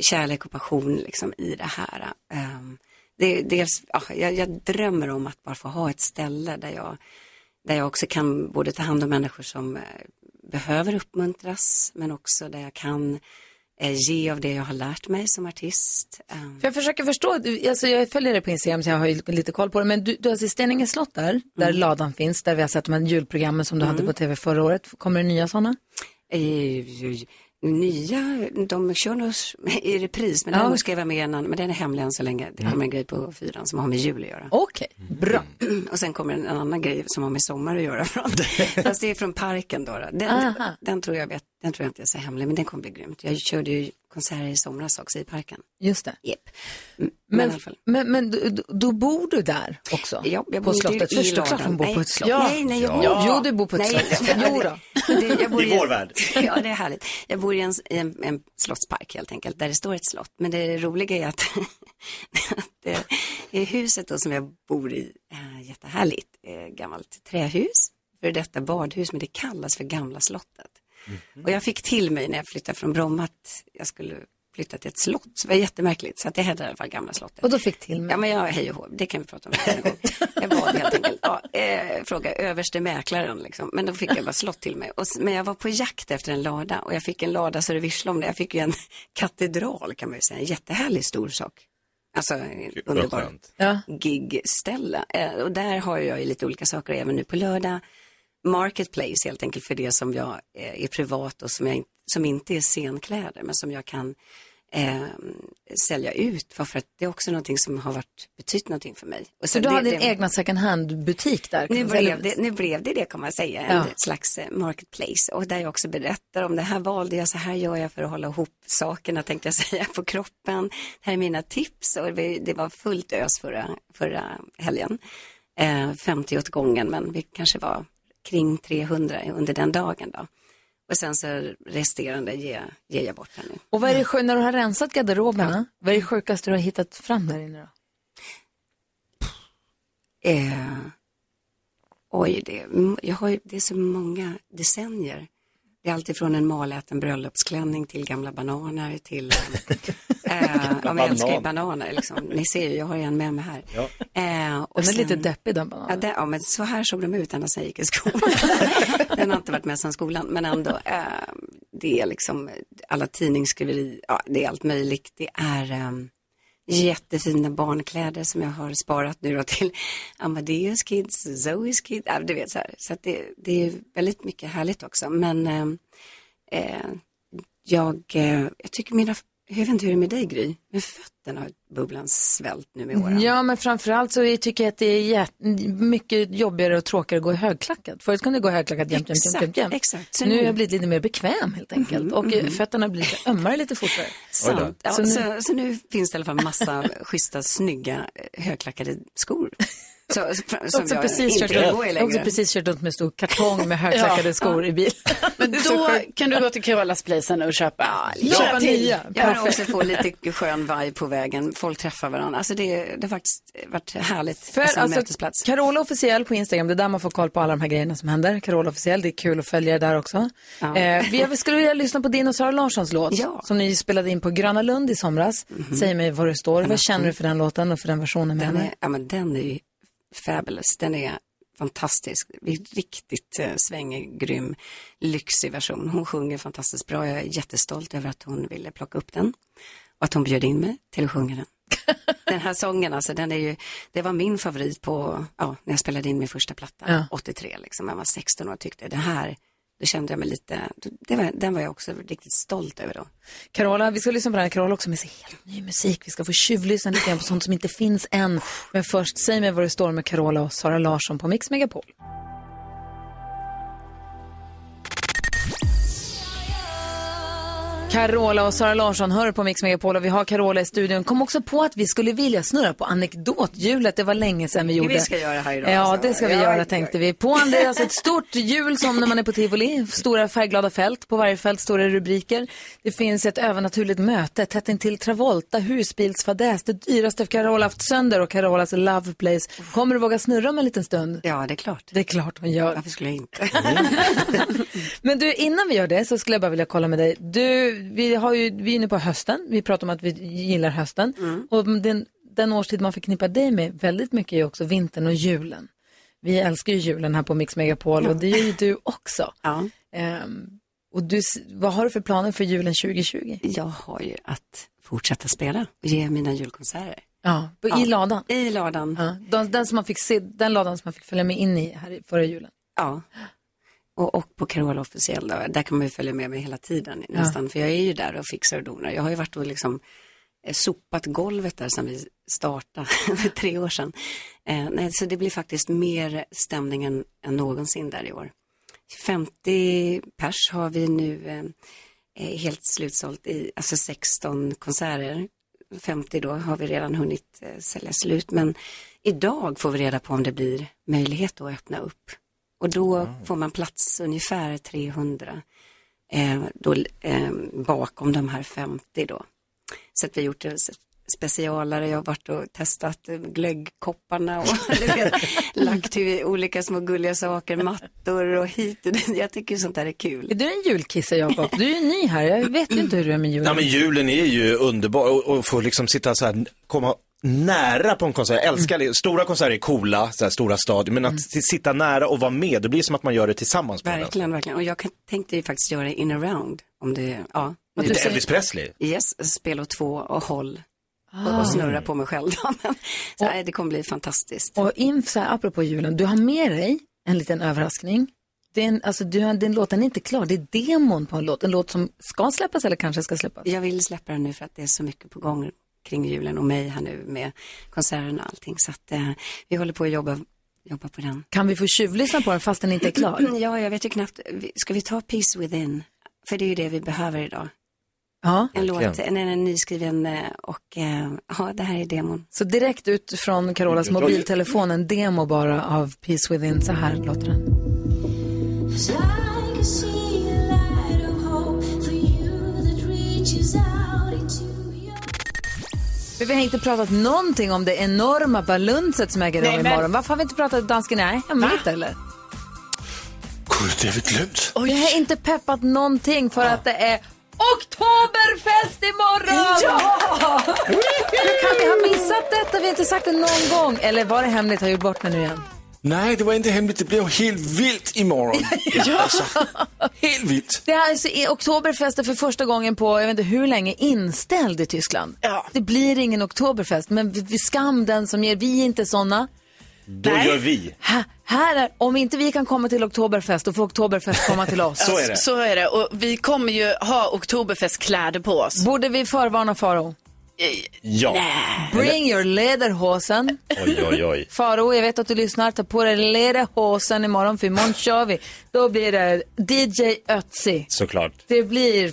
Kärlek och passion liksom i det här. Ehm, det, dels, ja, jag, jag drömmer om att bara få ha ett ställe där jag, där jag också kan både ta hand om människor som eh, behöver uppmuntras men också där jag kan eh, ge av det jag har lärt mig som artist. Ehm, För jag försöker förstå, alltså jag följer dig på Instagram så jag har lite koll på det, men du, du har alltså Steninge slott där, där Mm. ladan finns, där vi har sett de här julprogrammen som du hade på tv förra året. Kommer det nya sådana? Nya, de kör nog <laughs> i repris, men Ja. däremot ska jag vara med en annan, men den är hemlig än så länge. Det kommer en grej på fyran som har med jul att göra. Okej, bra. <clears throat> Och sen kommer en annan grej som har med sommar att göra. Från, <laughs> fast det är från parken då. då. Den, den, tror jag vet, den tror jag inte är så hemlig, men den kommer bli grymt. Jag körde ju konserter i somras också i parken. Just det. Yep. Men, i Men, men, men då- då, bor du där också? Ja, jag på bor inte slottet? i Först ladan. klart hon bor på ett slott. Ja. Nej, nej, jag bor- Jo, du bor på ett Nej, slott. <laughs> Jo då. Det, jag bor I vår värld. <laughs> Ja, det är härligt. Jag bor i en, i en, en slottspark helt enkelt, där det står ett slott. Men det roliga är att, <laughs> att det är huset då som jag bor i, äh, jättehärligt, eh, gammalt trähus, för detta badhus, men det kallas för Gamla slottet. Och jag fick till mig när jag flyttade från Bromma att jag skulle flytta till ett slott, så det var jättemärkligt. Så att det hette i alla fall Gamla slottet. Och då fick till mig? Ja, men jag, hej och hå, det kan vi prata om en annan gång. Jag bad helt enkelt, ja, eh, fråga överste mäklaren liksom. Men då fick jag bara slott till mig. Och, men jag var på jakt efter en lada och jag fick en lada så det visslade om det. Jag fick ju en <laughs> katedral kan man ju säga, en jättehärlig stor sak. Alltså en vad underbar skönt. Ja. gigställe. Eh, och där har jag ju lite olika saker även nu på lördag. Marketplace helt enkelt för det som jag eh, är privat och som, jag, som inte är scenkläder men som jag kan eh, sälja ut för, att det är också någonting som har varit, betytt någonting för mig. Och Så du det- har din det- egna second hand-butik där? nu blev, det, nu blev det det kan man säga, en Ja. slags eh, marketplace och där jag också berättar om det här valde jag, så här gör jag för att hålla ihop sakerna tänkte jag <laughs> säga på kroppen. Det här är mina tips och det det var fullt ös förra, förra helgen. Eh, 50 åt gången men vi kanske var kring 300 under den dagen då. Och sen så resterande ger, ger jag bort här nu. Och vad är det sjuk- när du har rensat garderoberna, vad är det sjukaste du har hittat fram där inne då? Eh, oj, det, mm, jag har, det är så många decennier. Det är alltifrån en maläten bröllopsklänning till gamla bananer till... <laughs> Ja, men jag älskar ju bananer liksom. Ni ser ju, jag har ju en med mig här. Eh, och Den är lite sen- deppig den bananen. Ja, det, ja, men så här såg de ut ända sedan jag gick i skolan. <laughs> Den har inte varit med sedan skolan, men ändå. Eh, det är liksom alla tidningsskriveri, ja, det är allt möjligt. Det är eh, jättefina barnkläder som jag har sparat nu då till Amadeus Kids, Zoe's Kids, ja, du vet så här. Så att det, det är väldigt mycket härligt också. Men eh, eh, jag, eh, jag tycker mina, jag vet inte hur det är med dig Gry, men fötter vatten har bubblan svällt nu med åren. Ja, men framförallt så tycker jag att det är mycket jobbigare och tråkigare att gå högklackat. Förut kunde jag gå högklackat jämt, jämt, jämt, jämt, jämt. exakt. Så Nu har jag blivit lite mer bekväm helt enkelt. Och eh, fötterna blir lite ömmare lite fortare. <laughs> Sant. Ja, Så så, nu- så, nu finns det i alla fall massa schyssta, snygga, eh, högklackade skor. Så, så, som <laughs> också jag precis inte kört gå i jag har också längre. precis kört runt med stor kartong med högklackade <laughs> Ja. skor i bil. Men så då kan du gå till Carolas Place och köpa. Köpa nya. Jag har också få lite skön vibe på vägen. Folk träffar varandra. Alltså det, det har faktiskt varit härligt För, som alltså, mötesplats. Carola officiell på Instagram, det är där man får koll på alla de här grejerna som händer. Carola officiell, det är kul att följa det där också. Ja. Eh, vi skulle vilja lyssna på din och Sara Larssons låt Ja. Som ni spelade in på Gröna Lund i somras. Säg mig var du står, vad känner du för den låten och för den versionen med Den henne? är, ja, men den är ju fabulous. Den är fantastisk. Det riktigt eh, svängig, grym, lyxig version. Hon sjunger fantastiskt bra. Jag är jättestolt över att hon ville plocka upp den och att hon bjöd in mig till att sjunga den. <laughs> Den här sången, alltså, den är ju, det var min favorit på, ja, när jag spelade in min första platta, Ja. 83, liksom. jag var 16 år och tyckte det här, då kände jag mig lite, det var, den var jag också riktigt stolt över då. Carola, vi ska lyssna på den här. Carola också med sig helt ny musik. Vi ska få tjuvlyssna lite grann på sånt som inte finns än. Men först, säg mig var du står med Carola och Sara Larsson på Mix Megapol. Carola och Sara Larsson hör på Mix Megapol och vi har Carola i studion. Kom också på att vi skulle vilja snurra på anekdothjulet. Det var länge sedan vi gjorde. Vi ska göra här idag, Ja, det ska vi Ja, göra tänkte vi. På det alltså ett stort hjul som när man är på tivoli. Stora färgglada fält. På varje fält det rubriker. Det finns ett övernaturligt möte tätt intill Travolta, husbilsfadäs, det dyraste Carola haft sönder och Carolas Love Place. Kommer du våga snurra om en liten stund? Ja, det är klart. Det är klart hon gör. Varför skulle jag inte? <laughs> Men du, innan vi gör det så skulle jag bara vilja kolla med dig. Du, vi, har ju, vi är inne på hösten. Vi pratar om att vi gillar hösten. Och den, den årstid man förknippar dig med väldigt mycket är också vintern och julen. Vi älskar ju julen här på Mix Megapol och det gör ju du också. Ja. Ehm, och du, vad har du för planer för julen 2020? Jag har ju att fortsätta spela och ge mina julkonserter. Ja, i Ja. ladan. I ladan. Ja, den, den, som man fick se, den ladan som man fick följa med in i här förra julen. Ja. Och, och på Carola officiell då, där kan man ju följa med mig hela tiden nästan. För jag är ju där och fixar och donar. Jag har ju varit och liksom eh, sopat golvet där sedan vi startade <laughs> för tre år sedan. Eh, nej, så det blir faktiskt mer stämning än, än någonsin där i år. 50 pers har vi nu eh, eh, helt slutsålt i, alltså 16 konserter. 50 då har vi redan hunnit eh, sälja slut. Men idag får vi reda på om det blir möjlighet att öppna upp. Och då får man plats ungefär 300 eh, då, eh, bakom de här 50 då. Så att vi har gjort det specialare, jag har varit och testat glöggkopparna och <laughs> lagt till olika små gulliga saker, mattor och hit och dit. Jag tycker sånt där är kul. Är du en julkisse, Jakob? Du är ju ny här. Jag vet ju inte hur du är med julen. Ja, men julen är ju underbar och, och få liksom sitta så här, komma nära på en konsert. Jag älskar det. Stora konserter är coola, så här, stora stadion, men att s- sitta nära och vara med, det blir som att man gör det tillsammans på den. Verkligen, verkligen. Och jag tänkte ju faktiskt göra in around. Om det, ja. Du säger- Elvis Presley? Yes, spel och två och håll. Ah. Och snurra på mig själv <laughs> så, nej, det kommer bli fantastiskt. Och inför, här, apropå julen, du har med dig en liten överraskning. Det är en, alltså, du har, din låt är inte klar, det är demon på en låt. En låt som ska släppas eller kanske ska släppas. Jag vill släppa den nu för att det är så mycket på gång kring julen och mig här nu med konserterna och allting. Så att eh, vi håller på att jobba, jobba på den. Kan vi få tjuvlyssna på den fast den inte är klar? <clears throat> Ja, jag vet ju knappt. Ska vi ta Peace Within? För det är ju det vi behöver idag. Ja. En låt, en, en nyskriven eh, och eh, ja, det här är demon. Så direkt ut från Carolas mobiltelefon, en demo bara av Peace Within. Så här låter den. Vi har inte pratat någonting om det enorma balunset som äger rum men- imorgon. Varför har vi inte pratat dansken? Nej, hemligt eller? Gud, det har vi glömt. Vi har inte peppat någonting för att det är Oktoberfest imorgon! Ja! Hur kan vi ha missat detta? Vi har inte sagt det någon gång. Eller var det hemligt? Har jag gjort bort mig nu igen? Nej, det var inte hemligt. Det blev helt vilt imorgon. <laughs> Alltså, helt vilt. Det här är alltså, i Oktoberfest är för första gången på, jag vet inte hur länge, inställd i Tyskland. Det blir ingen Oktoberfest, men vi, vi skam den som ger, vi är inte sådana. Då Nej. gör vi. Ha, här är, om inte vi kan komma till Oktoberfest, då får Oktoberfest komma till oss. <laughs> Så är det. Så är det. Och vi kommer ju ha Oktoberfestkläder på oss. Borde vi förvarna Faro? Ja. Bring your lederhosen. Oj, oj, oj. Faro, jag vet att du lyssnar. Ta på dig lederhosen imorgon för imorgon kör vi. Då blir det DJ Ötzi. Såklart. Det blir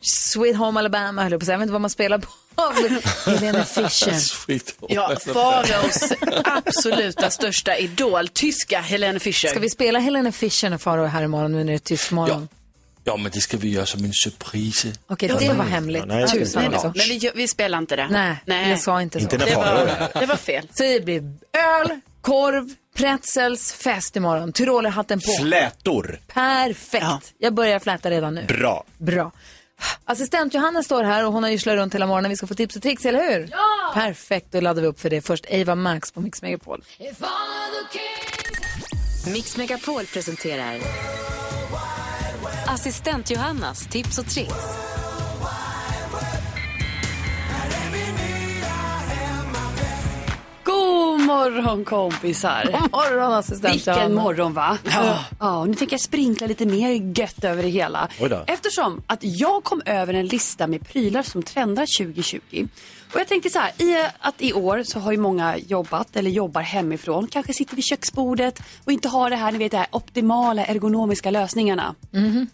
Sweet Home Alabama, höll jag på att säga. Jag vet inte vad man spelar på. <laughs> Helena Fischer. Ja, Faraos absoluta största idol, tyska Helene Fischer. Ska vi spela Helena Fischer när Faro är här imorgon nu när det är tysk morgon? Ja, men det ska vi göra som en surpris. Okej, det var hemligt. nej, jag ska Tusan inte. också. Men vi, vi spelar inte det. Nej, Nej. jag sa inte så. Inte Det var, det var fel. Så det blir öl, korv, pretzels, fest imorgon. Tyrolerhatten på. Flätor. Perfekt. Ja. Jag börjar fläta redan nu. Bra. Bra. Assistent Johanna står här och hon har ju runt hela morgonen. Vi ska få tips och tricks, eller hur? Ja! Perfekt, då laddar vi upp för det. Först Ava Max på Mix Megapol. Mix Megapol presenterar Assistent Johannas tips och tricks. God morgon kompisar. God morgon assistent Vilken Johanna. morgon va? Ja. ja. Nu tänker jag sprinkla lite mer gött över det hela. Oj då. Eftersom att jag kom över en lista med prylar som trendar 2020. Och jag tänkte så här, i att i år så har ju många jobbat eller jobbar hemifrån. Kanske sitter vid köksbordet och inte har det här, ni vet det här optimala ergonomiska lösningarna.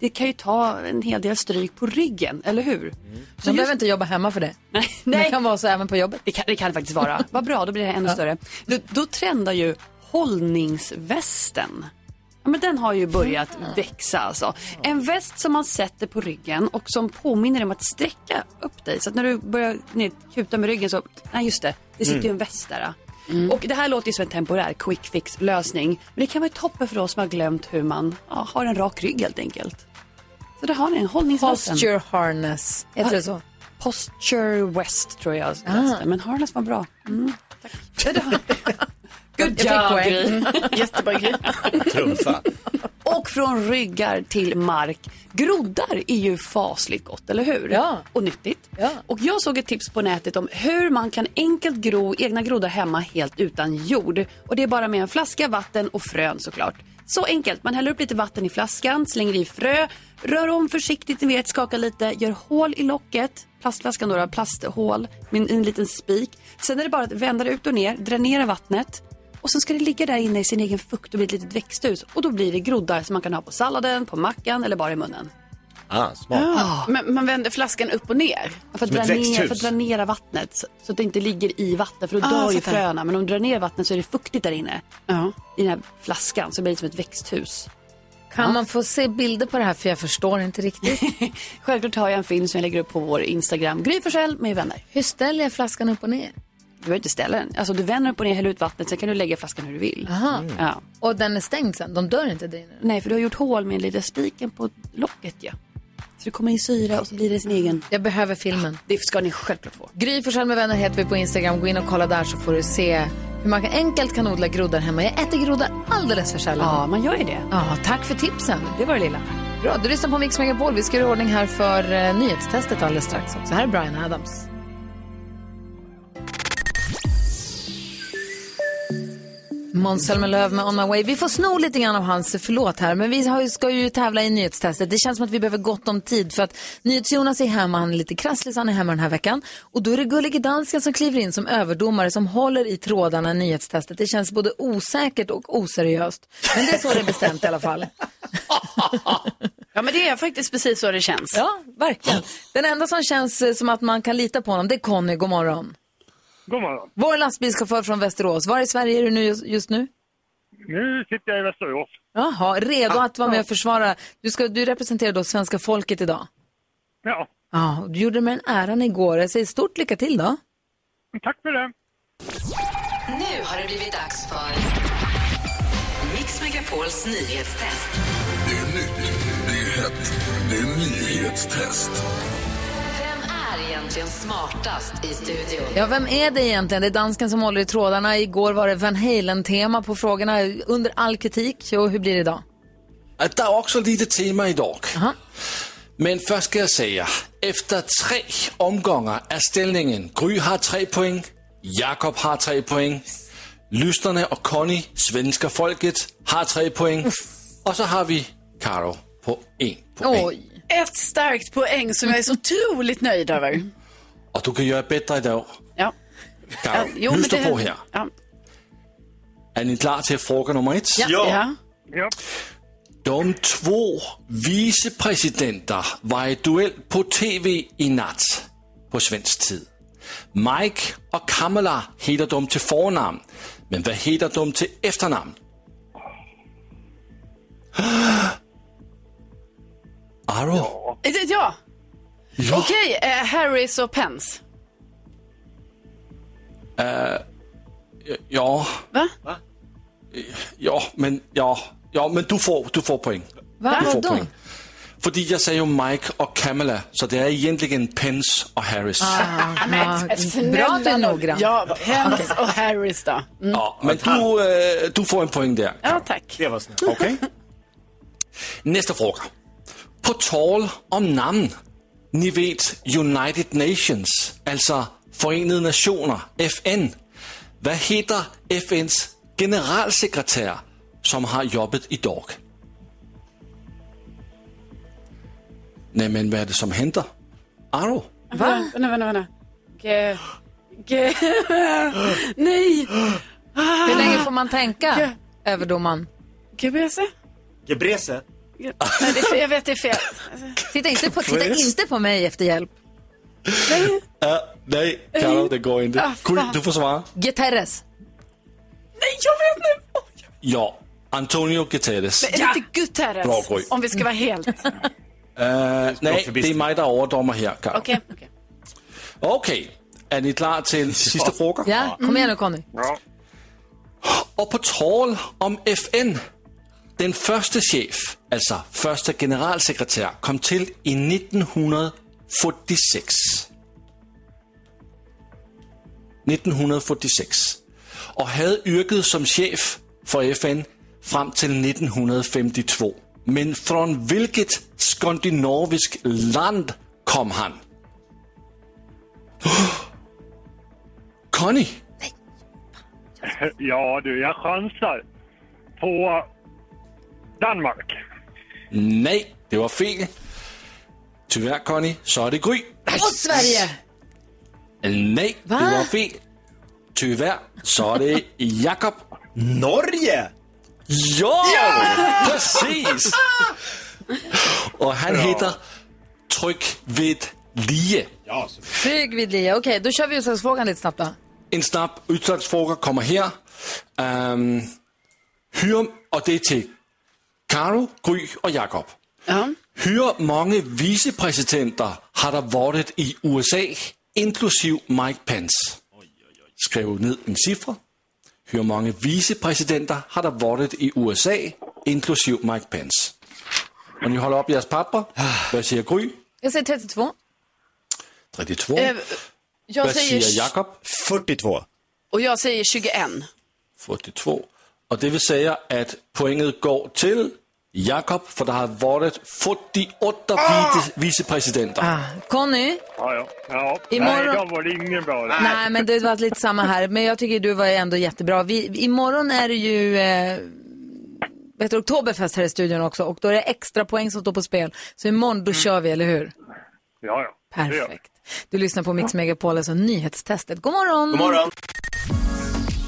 Det kan ju ta en hel del stryk på ryggen, eller hur? Så Man behöver inte jobba hemma för det. <laughs> Nej, Det kan vara så även på jobbet. det kan det kan det faktiskt vara. Vad bra, då blir det ännu större. Då, då trendar ju hållningsvästen. Men den har ju börjat växa alltså. En väst som man sätter på ryggen och som påminner om att sträcka upp dig. Så att när du börjar ner, kuta med ryggen så, nej just det, det sitter ju en väst där. Och det här låter ju som en temporär quick fix lösning. Men det kan vara toppen för oss som har glömt hur man ja, har en rak rygg helt enkelt. Så där har ni en hållningsvästen. Posture harness. Heter det så? Posture West tror jag läste, men harness var bra. Mm, tack. <laughs> Good Jag job. Gry. <laughs> Jättebra grej. Trumfa. Och från ryggar till mark. Groddar är ju fasligt gott, eller hur? Ja. Och nyttigt. Ja. Och jag såg ett tips på nätet om hur man kan enkelt gro egna groddar hemma helt utan jord. Och det är bara med en flaska vatten och frön såklart. Så enkelt, man häller upp lite vatten i flaskan, slänger i frö, rör om försiktigt, ni vet, skakar lite, gör hål i locket, plastflaskan då, då plasthål med en, en liten spik. Sen är det bara att vända det ut och ner, dränera vattnet och sen ska det ligga där inne i sin egen fukt och bli ett litet växthus. Och då blir det groddar som man kan ha på salladen, på mackan eller bara i munnen. Ah, smart. Men man vänder flaskan upp och ner. För att, dra ner, för att dränera vattnet så, så att det inte ligger i vatten för då Ah, dör ju fröna. Men om du drar ner vattnet så är det fuktigt där inne. Ja. I den här flaskan så blir det som ett växthus. Kan man få se bilder på det här för jag förstår inte riktigt. <laughs> Självklart har jag en film som jag lägger upp på vår Instagram. Gry Forssell med vänner. Hur ställer jag flaskan upp och ner? Du behöver inte ställa den. Alltså du vänder upp och ner, häller ut vattnet, sen kan du lägga flaskan hur du vill. Aha. Ja. Och den är stängd sen? De dör inte där inne? Nej, för du har gjort hål med en liten spiken på locket ja. Så det kommer in syra och så blir det sin egen. Jag behöver filmen. Det ska ni självklart få. Gry Forssell med vänner heter vi på Instagram. Gå in och kolla där så får du se hur man kan enkelt kan odla groddar hemma. Jag äter groddar alldeles för sällan. Ja, man gör ju det. Ja, tack för tipsen. Det var det lilla. Bra, du lyssnar på Mix Megapol. Vi ska göra ordning här för eh, nyhetstestet alldeles strax också. Här är Brian Adams. Måns Zelmerlöw med On My Way. Vi får sno lite grann av hans förlåt här, men vi har, ska ju tävla i nyhetstestet. Det känns som att vi behöver gott om tid för att NyhetsJonas är hemma, han är lite krasslig så han är hemma den här veckan. Och då är det Gullige Dansken som kliver in som överdomare som håller i trådarna i nyhetstestet. Det känns både osäkert och oseriöst. Men det är så det är bestämt i alla fall. <laughs> ja, men det är faktiskt precis så det känns. Ja, verkligen. Den enda som känns eh, som att man kan lita på honom, det är Conny. God morgon. God morgon. Vår lastbilschaufför från Västerås. Var i Sverige är du nu just- nu? Nu sitter jag i Västerås. Jaha, redo att vara med och försvara. Du, ska, du representerar då svenska folket idag. Ja, Ja, du gjorde med en äran igår. Jag säger stort lycka till då. tack för det. Nu har det blivit dags för Mix Megapols nyhetstest. Det är nytt, det är hett, det är nyhetstest. Är egentligen smartast i studion? Ja, vem är det egentligen? Det är dansken som håller i trådarna. Igår var det Van Halen-tema på frågorna under all kritik. Och hur blir det idag? Att der er også lite tema idag. Men først skal jeg sige, efter tre omgångar er ställningen Gry har tre poäng, Jakob har tre poäng, Lyssnerne och Conny, svenska folket, har tre poäng. Och så har vi Karo på en poäng. Oj. Ett starkt poäng som jag är så otroligt nöjd över. Och du kan göra bättre idag. Ja. Karo, Ja, lyssna det- på här. Ja. Är ni klara till fråga nummer ett? Ja. Ja. Ja. De två vicepresidenter var i duell på tv i natt på svensk tid. Mike och Kamala heter de till förnamn, men vad heter de till efternamn? <gasps> Aro? Det- Ja. Ja. Okej, eh, Harris och Pence. Eh, ja. Va? Ja, men, ja, ja, men du får, du får poäng. Va? Du får Vadå? poäng. För jag säger ju Mike och Kamala, så det är egentligen Pence och Harris. Ah, ja, bra att du är noggrann. Ja, Pence och Harris då. Mm. Ja, men du, eh, du får en poäng där. Ja, tack. Det var snällt. Okej. <laughs> Nästa fråga. På tal om namn. Ni vet United Nations, alltså Förenade Nationer, FN. Vad heter FNs generalsekreterare som har jobbet idag? Nej, men vad är det som händer? Aro? Va? Vänta, vänta, vänta. G... G... <laughs> Nej! Hur länge får man tänka, överdomaren? GBC? Gebrese? Nej, det är fel. jag vet det är fel. Titta inte på, titta inte på mig efter hjälp. Nej, Carlo, det går inte. Ah, du får svara. Guterres. Nej, jag vet nu! Ja, Antonio Guterres. Men är det inte Guterres? Bra, Gry. Om vi ska vara helt... Uh, nej, det är mig, der overdommer her, Carl. Okej. Okay, er ni klar til <laughs> sidste fråga? Ja, kom igen nu Conny. Ja. Og på tal om FN, den första chef, alltså första generalsekreterare, kom till i 1946. 1946. Och hade yrket som chef för FN fram till 1952. Men från vilket skandinaviskt land kom han? <gasps> Conny? Ja du, jag chansar på Danmark. Nej, det var fel. Tyvärr Conny, så är det Gry. Och Sverige! Nej, Va? det var fel. Tyvärr så är det Jakob. Norge! Ja, precis! Och han heter Tryck vid Lie. Trygg vid lia. Okej, då kör vi utslagsfrågan lite snabbt då. En snabb udslagsfråga kommer her. Um, hur, och det är till Karo, Gry och Jakob. Hur många vicepresidenter har der varit i USA, inklusive Mike Pence? Skriv ned en siffra. Hur många vicepresidenter har der varit i USA, inklusive Mike Pence? Och ni håller upp jeres papper. Vad säger Gry? Jag säger 32. 32. Eh, jag Vad säger... säger Jakob? 42. Och jag säger 21. 42. Och det vill säga att poänget går till Jakob, för det har varit 48 vice, vicepresidenter. Ah, Conny? Ja, ja. ja. Imorgon- Nej, de var det ingen bra. där. Nej, men det var lite samma här. Men jag tycker du var ändå jättebra. Vi, imorgon är det ju eh, vet du, Oktoberfest här i studion också. Och då är det extra poäng som står på spel. Så imorgon, då kör vi, eller hur? Ja, ja. Det. Perfekt. Du lyssnar på Mix Megapol, alltså nyhetstestet. God morgon! God morgon.